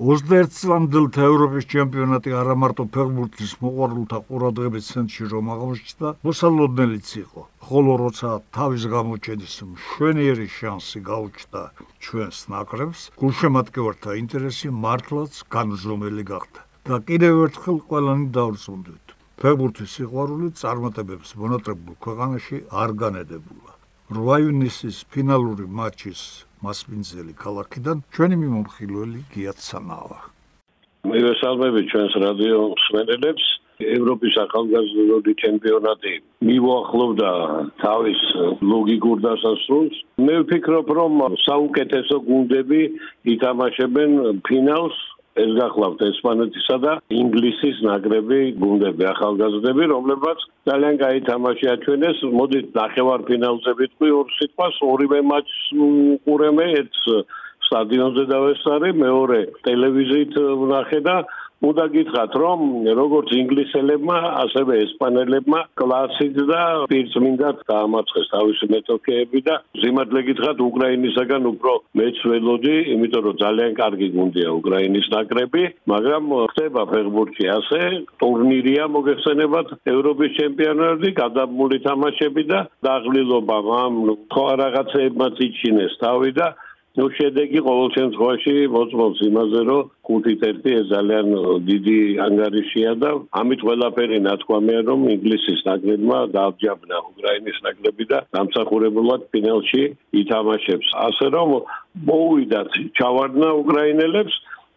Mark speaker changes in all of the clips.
Speaker 1: 21 წლამდელთა ევროპის ჩემპიონატი არა მარტო ფეხბურთის მოყვარულთა ყურადღების ცენტრში რომ აღმოჩნდა, მოსალოდნელიც იყო. ხოლო როცა თავის გამოჩენის მშვენიერი შანსი გაუჩნდა ჩვენს ნაკრებს, გულშემატკივართა ინტერესი მართლაც განზომელი გახდა. და კიდევ ერთხელ ყველანი დავრწმუნდით. ფეხბურთის სიყვარული წარმატებებს მონატრებულ ქვეყანაში არ განედებულა. 8 ივნისის ფინალური მატჩის მასპინძელი ქალაქიდან ჩვენი მიმოხილველი გიაცანავა.
Speaker 2: მივესალმები ჩვენს რადიო მსმენელებს. ევროპის ახალგაზრდული ჩემპიონატი მივახლოვდა თავის ლოგიკურ დასასრულს. მე ვფიქრობ, რომ საუკეთესო გუნდები ითამაშებენ ფინალს ეს გახლავთ ესპანეთისა და ინგლისის ნაკრები გუნდები ახალგაზრდები რომლებაც ძალიან კაი თამაში აჩვენეს. მოდით ნახევარფინალზე ვიტყვი ორ სიტყვას ორივე მატჩს უყურემე ერთ სტადიონზე დავესწარი მეორე ტელევიზიით ვნახე და უნდა გითხრათ რომ როგორც ინგლისელებმა ასევე ესპანელებმა კლასით და პირწმინდად დაამარცხეს თავისი მეტოქეები და ზემადლე გითხრათ უკრაინისაგან უფრო მეც ველოდი იმიტომ რომ ძალიან კარგი გუნდია უკრაინის ნაკრები მაგრამ ხდება ფეხბურთში ასე ტურნირია მოგეხსენებათ ევროპის ჩემპიონატი გადამული თამაშები და დაღლილობა ამ ხო რაღაცეებმაც იჩინეს თავი და ნუ შედეგი ყოველ შემთხვევაში მოწმობს იმაზე, რომ 5-1 ეს ძალიან დიდი ანგარიშია და ამით ყველაფერი ნათქვამია, რომ ინგლისის ნაკრებმა დააბჯაბნა უკრაინის ნაკრები და დამსახურებულად ფინალში ითამაშებს. ასე რომ მოუვიდათ ჩავარდნა უკრაინელებს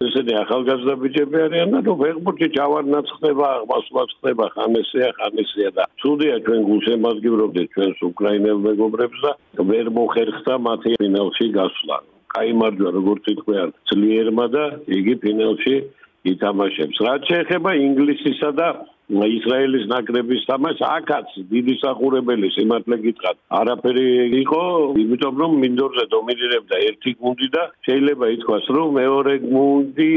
Speaker 2: ესეთი ახალგაზრდა ბიჭები არიან და ნუ ფეხბურთი ჯავარნაც ხდება, აღმასვლაც ხდება, ხანესია, ხანესია და თუდია ჩვენ გულშემატკივრობდით ჩვენს უკრაინელ მეგობრებს და ვერ მოხერხდა მათი ფინალში გასვლა. კაიმარჯვა როგორც თქვენ ძლიერმა და იგი ფინალში ითამაშებს. რაც შეეხება ინგლისისა და ისრაელის ნაკრების თამაშს აქაც დიდი სახურებელი სიმართლე გითხრათ. არაფერი იყო იმიტომ რომ მინდორზე დომინირებდა ერთი გუნდი და შეიძლება ითქვას რომ მეორე გუნდი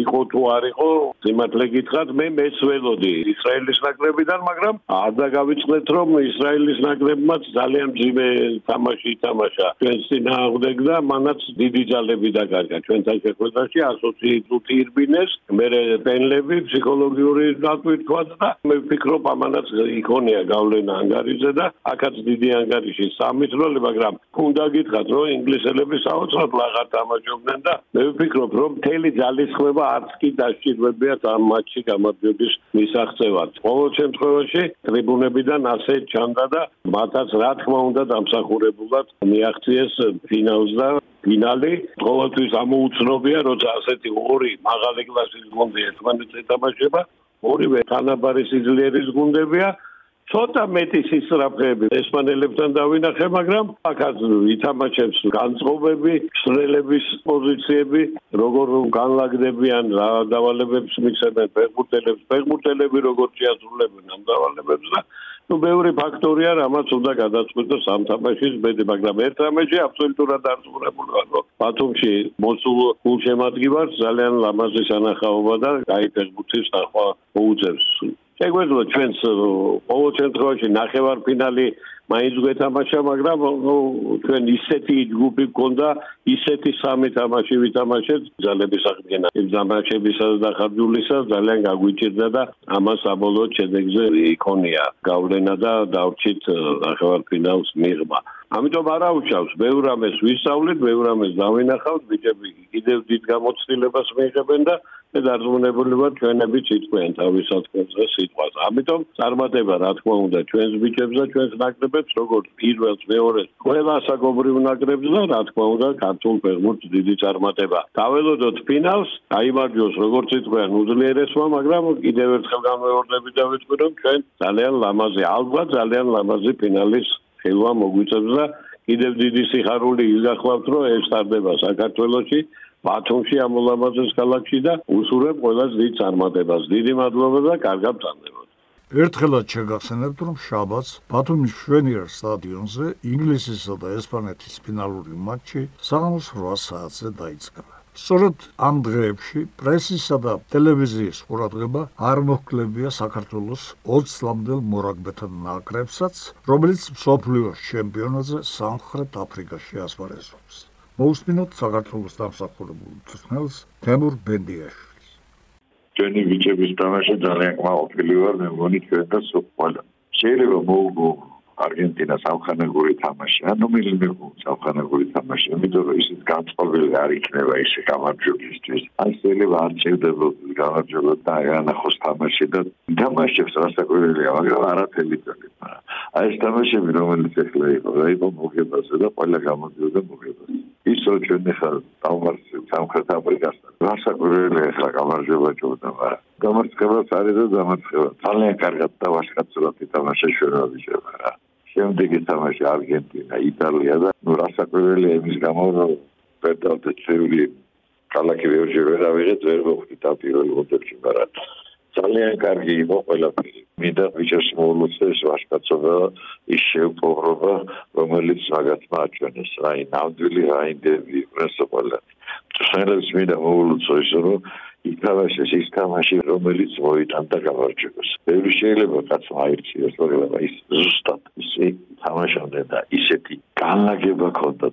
Speaker 2: იყო თუ არ იყო სიმართლე გითხრათ მე მეც ველოდი ისრაელის ნაკრებიდან მაგრამ არ დაგავიწყდეთ რომ ისრაელის ნაკრებმაც ძალიან ძიმე თამაში ითამაშა ჩვენს წინააღმდეგ და მანაც დიდი ძალები დაკარგა ჩვენთან შეხვედრაში 120 ირბინეს მე პენლები ფსიქოლოგიური დაკ ვთქვა და მე ვფიქრობ ამანაც იქონია გავლენა ანგარიზე და აქაც დიდი ანგარიში სამიწროლე მაგრამ უნდა გითხრათ რომ ინგლისელები საოცრად ლაღარ თამაშობდნენ და მე ვფიქრობ რომ მთელი ძალისხმევა არც კი დასჭირდებიათ ამ მატჩში გამარჯვების მისაღწევად. ყოველ შემთხვევაში ტრიბუნებიდან ასე ჩანდა და მათაც რა თქმა უნდა დამსახურებულად მიაღწიეს ფინალს და ფინალი. ყოველთვის ამოუცნობია როცა ასეთი ორი მაღალი კლასის გუნდი ერთმანეთს ეთამაშება ორივე თანაბარი სიძლიერის გუნდებია. ცოტა მეტი სისწრაფეები ესპანელებთან დავინახე, მაგრამ აქაც ითამაშებს განწყობები, სრელების პოზიციები, როგორ განლაგდებიან რა დავალებებს მისცემენ ფეხბურთელებს, ფეხბურთელები როგორ შეასრულებენ ამ დავალებებს და ну ბევრი ფაქტორია რამაც უნდა გადაწყვეტოს ამ თამაშის ბედი მაგრამ ერთ რამეში აბსოლუტურად არწმუნებული ვარ რომ ბათუმში მოსულ გულშემატკივარს ძალიან ლამაზი სანახაობა და კაი ფეხბურთის ნახვა მოუწევს. შეგვეძლო ჩვენს ყოველ შემთხვევაში ნახევარფინალი მაინც გვეთამაშა, მაგრამ ჩვენ ისეთი ჯგუფი გქონდა, ისეთი სამი თამაში ვითამაშეთ, ძალების აღდგენა. იმ თამაშებისა და ხარჯულისა ძალიან გაგვიჭირდა და ამას საბოლოო შედეგზე იქონია გავლენა და დავრჩით ნახევარფინალს მიღმა. ამიტომ არ აუჩავს ბევრ ამას ვისწავლეთ, ბევრ ამას დავინახავთ, ბიჭები კიდევ დიდ გამოცდილებას მიიღებენ და მე დარწმუნებული ვარ ჩვენები ციტყვიან თავისად კონზე სიტყვას. ამიტომ წარმატება რა თქმა უნდა ჩვენს ბიჭებს და ჩვენს ნაკრებებს, როგორც პირველს, მეორეს, ყველა საკომრივ ნაკრებს და რა თქმა უნდა ქართულ ფეხბურთს დიდი წარმატება. დაველოდოთ ფინალს, აიმარჯოს როგორც ციტყვიან უძლიერესმა, მაგრამ კიდევ ერთხელ გამეორდები და ვიტყვი რომ ჩვენ ძალიან ლამაზი, ალბათ ძალიან ლამაზი ფინალის ხელვა მოგვიწევს და კიდევ დიდი სიხარული იგახლავთ რომ ეს სტარდება საქართველოსში ბათუმში ამოლამაზეს ქალაქში და უსურვებ ყველას დიდ წარმატებას. დიდი მადლობა და კარგად წამდებოდ.
Speaker 1: ერთხელაც შეგახსენებთ, რომ შაბათს ბათუმის შვენიერ სტადიონზე ინგლისისა და ესპანეთის ფინალური მატჩი საღამოს 8 საათზე დაიწყება. სწორედ ამ დღეებში პრესისა და ტელევიზიის ყურადღება არ მოხლებია საქართველოს 20 წლამდელ მორაგბეთან ნაკრებსაც, რომელიც მსოფლიოს ჩემპიონატზე სამხრეთ აფრიკაში ასპარეზობს. მოусმინოთ საქართველოს დამსახურებულ მწვრთნელს თემურ ბენდიაშვილს.
Speaker 3: ჩვენი ბიჭების თამაში ძალიან კმაყოფილი ვარ, მე მგონი ჩვენ და სულ შეიძლება მოუგო არგენტინა სამხანაგური თამაში, ანუ მილინე სამხანაგური თამაში, იმიტომ რომ ისიც განწყობილი არ იქნება ისე გამარჯვებისთვის. აი შეიძლება არ ჭირდება გამარჯვება და განახოს თამაში და თამაშებს რასაკვირველია, მაგრამ არაფერი წელი. აი ეს თამაშები რომელიც ახლა იყო, რა იყო მოგებაზე და ყველა გამოდიოდა მოგებაზე. ის რო ჩვენ ახლა დავმარცხეთ სამხრეთ აფრიკასთან. რასაკვირველია ახლა გამარჯვება ჭირდა, მაგრამ გამარცხებაც არის და დამარცხება. ძალიან კარგად და ვაშკაცურად ითამაშა ჩვენები შევა. შემდეგი თამაში არგენტინა, იტალია და ნუ რასაკვირველია იმის გამო რომ პედალტე წევრი კალაკი ვერჯერ ვერ ავიღეთ ვერ მოხდი და პირველი მონტექში მაგრამ ძალიან კარგი იყო ყველაფერი. მინდა ვიჩეს მოულოცეს ვაშკაცობა ის შეუპოვრობა რომელიც მაგათმა აჩვენეს. აი ნამდვილი რაინდები პრესოპალა. შეიძლება მინდა მოულოცო ის რომ ითამაშეს ის თამაში რომელიც მოიტანდა გამარჯვებას. ბევრი შეიძლება კაცმა აირჩიოს, მაგრამ ის ზუსტად ისე თამაშობდა და ისეთი განლაგება ქონდა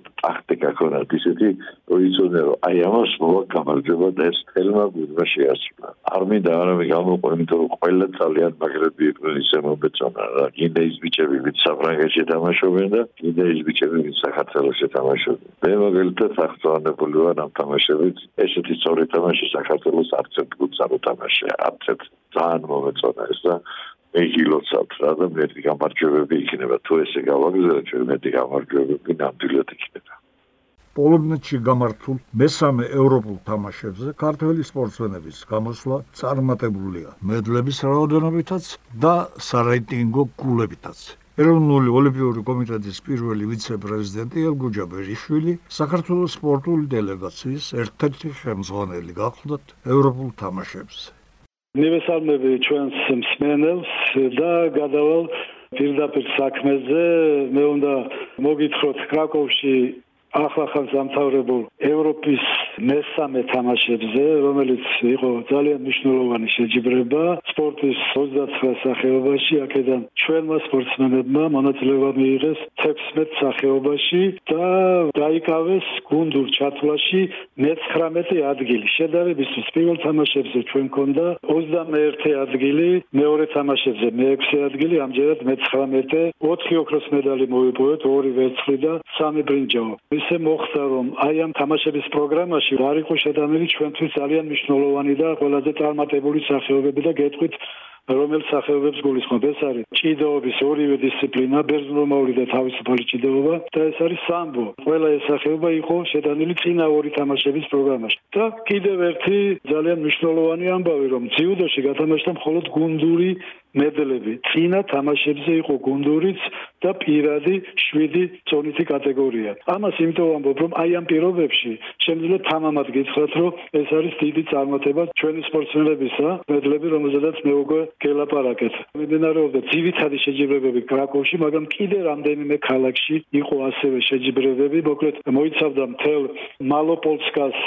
Speaker 3: ქონდა ისეთი რომ იცოდა რომ აი ამას მოვა გამარჯვება და ეს თელმა გუნდმა შეასრულა. არ მინდა არამე გამოყო, იმიტომ რომ ყველა ძალიან მაგრები იყვნენ ისე მომეწონა რა. კიდე ის ბიჭები ვით საფრანგეთში თამაშობენ და კიდე ის ბიჭები ვით საქართველოში თამაშობენ. მე მოგელთა საფრანგეთული ვარ ამ თამაშებით. ესეთი სწორი თამაში საქართველოს არც ერთ გუნდს არ უთამაშია არც ერთ ძალიან მომეწონა ეს და მე გილოცავთ რა და მეტი გამარჯვებები იქნება თუ ესე გავაგზავნე მეტი გამარჯვებები ნამდვილად იქნება
Speaker 1: პოლონეთში გამართულ მესამე ევროპულ თამაშებზე ქართველი სპორტსმენების გამოსვლა წარმატებულია მედლების რაოდენობითაც და სარეიტინგო გულებითაც ეროვნული ოლიმპიური კომიტეტის პირველი ვიცე-პრეზიდენტი ელგუჯა ბერიშვილი საქართველოს სპორტული დელეგაციის ერთ-ერთი ხელმძღვანელი გახლდათ ევროპულ თამაშებზე.
Speaker 4: ნივესალმები ჩვენს მსმენელს და გადავალ პირდაპირ საქმეზე. მე უნდა მოგითხროთ კრაკოვში ახლახან სამთავრებულ ევროპის მესამე თამაშებზე, რომელიც იყო ძალიან მნიშვნელოვანი შეჯიბრება სპორტის 29 სახეობაში, აქედან ჩვენმა სპორტსმენებმა მონაწილეობა მიიღეს 16 სახეობაში და დაიკავეს გუნდურ ჩათვლაში მე-19 ადგილი. შედარებისთვის პირველ თამაშებზე ჩვენ გქონდა 31 ადგილი, მეორე თამაშებზე მე-6 ადგილი, ამჯერად მე-19, 4 ოქროს მედალი მოვიპოვეთ, ორი ვერცხლი და 3 ბრინჯაო. ისე მოხდა რომ აი ამ თამაშების პროგრამაში არ იყო შეტანილი ჩვენთვის ძალიან მნიშვნელოვანი და ყველაზე წარმატებული სახეობები და გეტყვით რომელ სახეობებს გულისხმობ. ეს არის ჭიდაობის ორივე დისციპლინა ბერძნულმაური და თავისუფალი ჭიდაობა და ეს არის სამბო. ყველა ეს სახეობა იყო შეტანილი წინა ორი თამაშების პროგრამაში. და კიდევ ერთი ძალიან მნიშვნელოვანი ამბავი რომ ძიუდოში გათამაშდა მხოლოდ გუნდური მედლები წინა თამაშებზე იყო გუნდურიც და პირადი 7 წონითი კატეგორია. ამას იმიტომ ვამბობ, რომ აი ამ პირობებში შემიძლია თამამად გითხრათ, რომ ეს არის დიდი წარმატება ჩვენი სპორტსმენებისა, მედლები, რომელზედაც მე უკვე გელაპარაკეთ. მიმდინარეობდა ძივითადი შეჯიბრებები კრაკოვში, მაგრამ კიდე რამდენიმე ქალაქში იყო ასევე შეჯიბრებები, მოკლედ მოიცავდა მთელ მალოპოლსკას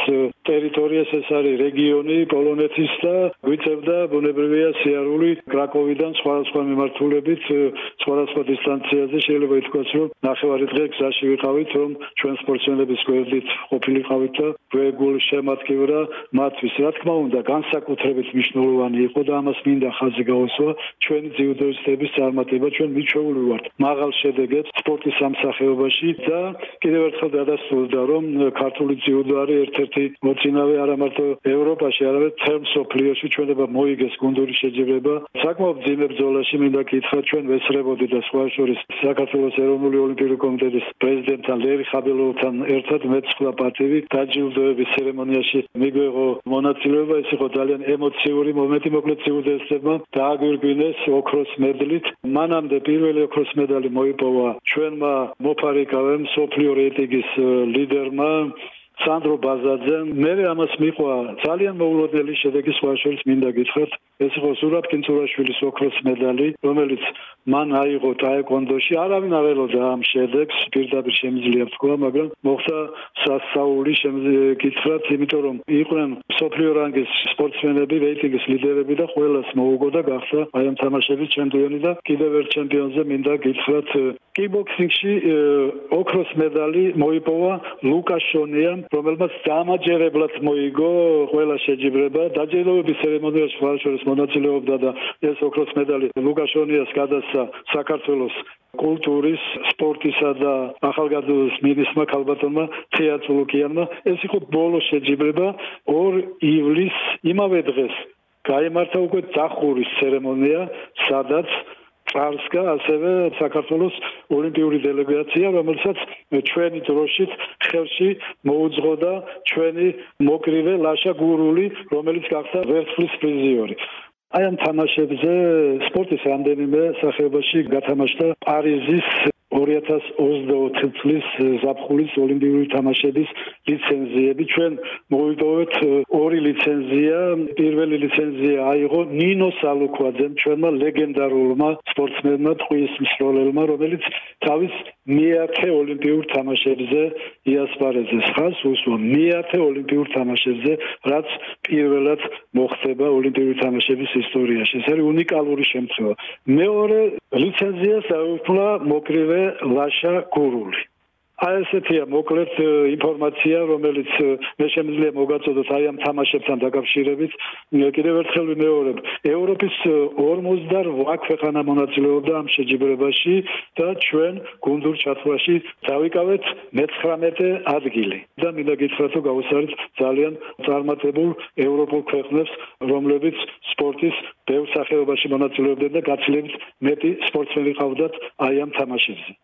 Speaker 4: ტერიტორიას, ეს არის რეგიონი პოლონეთის და გვიწევდა ბუნებრივია სიარული კრაკოვიდან სხვადასხვა მიმართულებით, სხვადასხვა დისტანციაზე შეიძლება ითქვას, რომ ნახევარი დღე გზაში ვიყავით, რომ ჩვენ სპორტსმენების გვერდით ყოფილიყავით და გვეგულ შემატკივრა მათთვის. რა თქმა უნდა, განსაკუთრებით მნიშვნელოვანი იყო და ამას მინდა ხაზი გაუსვა ჩვენი ძიუდოისტების წარმატება, ჩვენ მიჩვეული ვართ მაღალ შედეგებს სპორტის სამსახეობაში და კიდევ ერთხელ დადასტურდა, რომ ქართული ძიუდო არის ერთ-ერთი მოწინავე არა მარტო ევროპაში, არამედ თემ სოფლიოში ჩვენება მოიგეს გუნდური შეჯიბრება. საკმაოდ ძიმე ბრძოლაში მინდა კითხა ჩვენ ვესწრებოდი და სხვა შორის საქართველოს ეროვნული ოლიმპიური კომიტეტის პრეზიდენტთან ლევი ხაბელოვთან ერთად მეცხრა პარტივი დაჯილდოების ცერემონიაში მიგვეღო მონაწილეობა. ეს იყო ძალიან ემოციური მომენტი მოკლედ ცივუდესებმა დააგვირგვინეს ოქროს მედლით. მანამდე პირველი ოქროს მედალი მოიპოვა ჩვენმა მოფარიკავემ სოფლიო რეიტინგის ლიდერმა სანდრო ბაზაძემ მე ამას მიყვა. ძალიან მოულოდნელი შედეგი სხვა შორის მინდა გითხრათ. ეს იყო ზურაბ კინწურაშვილის ოქროს მედალი რომელიც მან აიღო ტაეკვონდოში არავინ აღელოდა ამ შედეგს პირდაპირ შემიძლია ვთქვა მაგრამ მოხდა სასწაული გითხრათ იმიტომ რომ იყვნენ სოფლიო რანგის სპორტსმენები რეიტინგის ლიდერები და ყველას მოუგო და გახდა აი ამ თამაშების ჩემპიონი და კიდევ ერთ ჩემპიონზე მინდა გითხრათ კიბოქსინგში ოქროს მედალი მოიპოვა ლუკას შონიამ, რომელმაც დამაჯერებლად მოიგო ყველა შეჯიბრება. დაჯილდოების ცერემონიაში ხალხის მონაწილეობდა და ეს ოქროს მედალი ლუკას შონიას გადასცა საქართველოს კულტურის, სპორტისა და ახალგაზრდობის მინისტრმა ქალბატონმა თეატრლუკიანმა. ეს იყო ბოლო შეჯიბრება 2 ივლისს იმავე დღეს. გაიმართა უკვე დახურის ცერემონია, სადაც წარსკა ასევე საქართველოს ოლიმპიური დელეგაცია რომელსაც ჩვენი დროშით ხელში მოუძღოდა ჩვენი მოკრივე ლაშა გურული რომელიც გახდა ვერცხლის პრიზიორი. აი ამ თამაშებზე სპორტის რამდენიმე სახეობაში გათამაშდა პარიზის 2024 წლის ზაფხულის ოლიმპიური თამაშების ლიცენზიები. ჩვენ მოვიდოვეთ ორი ლიცენზია. პირველი ლიცენზია აიღო ნინო სალუქვაძემ ჩვენმა ლეგენდარულმა სპორტსმენმა ტყვის მსროლელმა რომელიც თავის მეათე ოლიმპიურ თამაშებზე იასპარეზეს ხას უსვა მეათე ოლიმპიურ თამაშებზე რაც პირველად მოხდება ოლიმპიური თამაშების ისტორიაში. ეს არის უნიკალური შემთხვევა. მეორე ლიცენზიას აუქმნა მოკრივე ლაშა გურული აი ესეთია მოკლედ ინფორმაცია რომელიც მე შემიძლია მოგაწოდოთ აი ამ თამაშებთან დაკავშირებით. კიდევ ერთხელ ვიმეორებ. ევროპის 48 ქვეყანა მონაწილეობდა ამ შეჯიბრებაში და ჩვენ გუნდურ ჩათვლაში დავიკავეთ მე-19 ადგილი. და მინდა გითხრათ რომ გავუსარით ძალიან წარმატებულ ევროპულ ქვეყნებს რომლებიც სპორტის ბევრ სახეობაში მონაწილეობდნენ და გაცილებით მეტი სპორტსმენი ყავდათ აი ამ თამაშებზე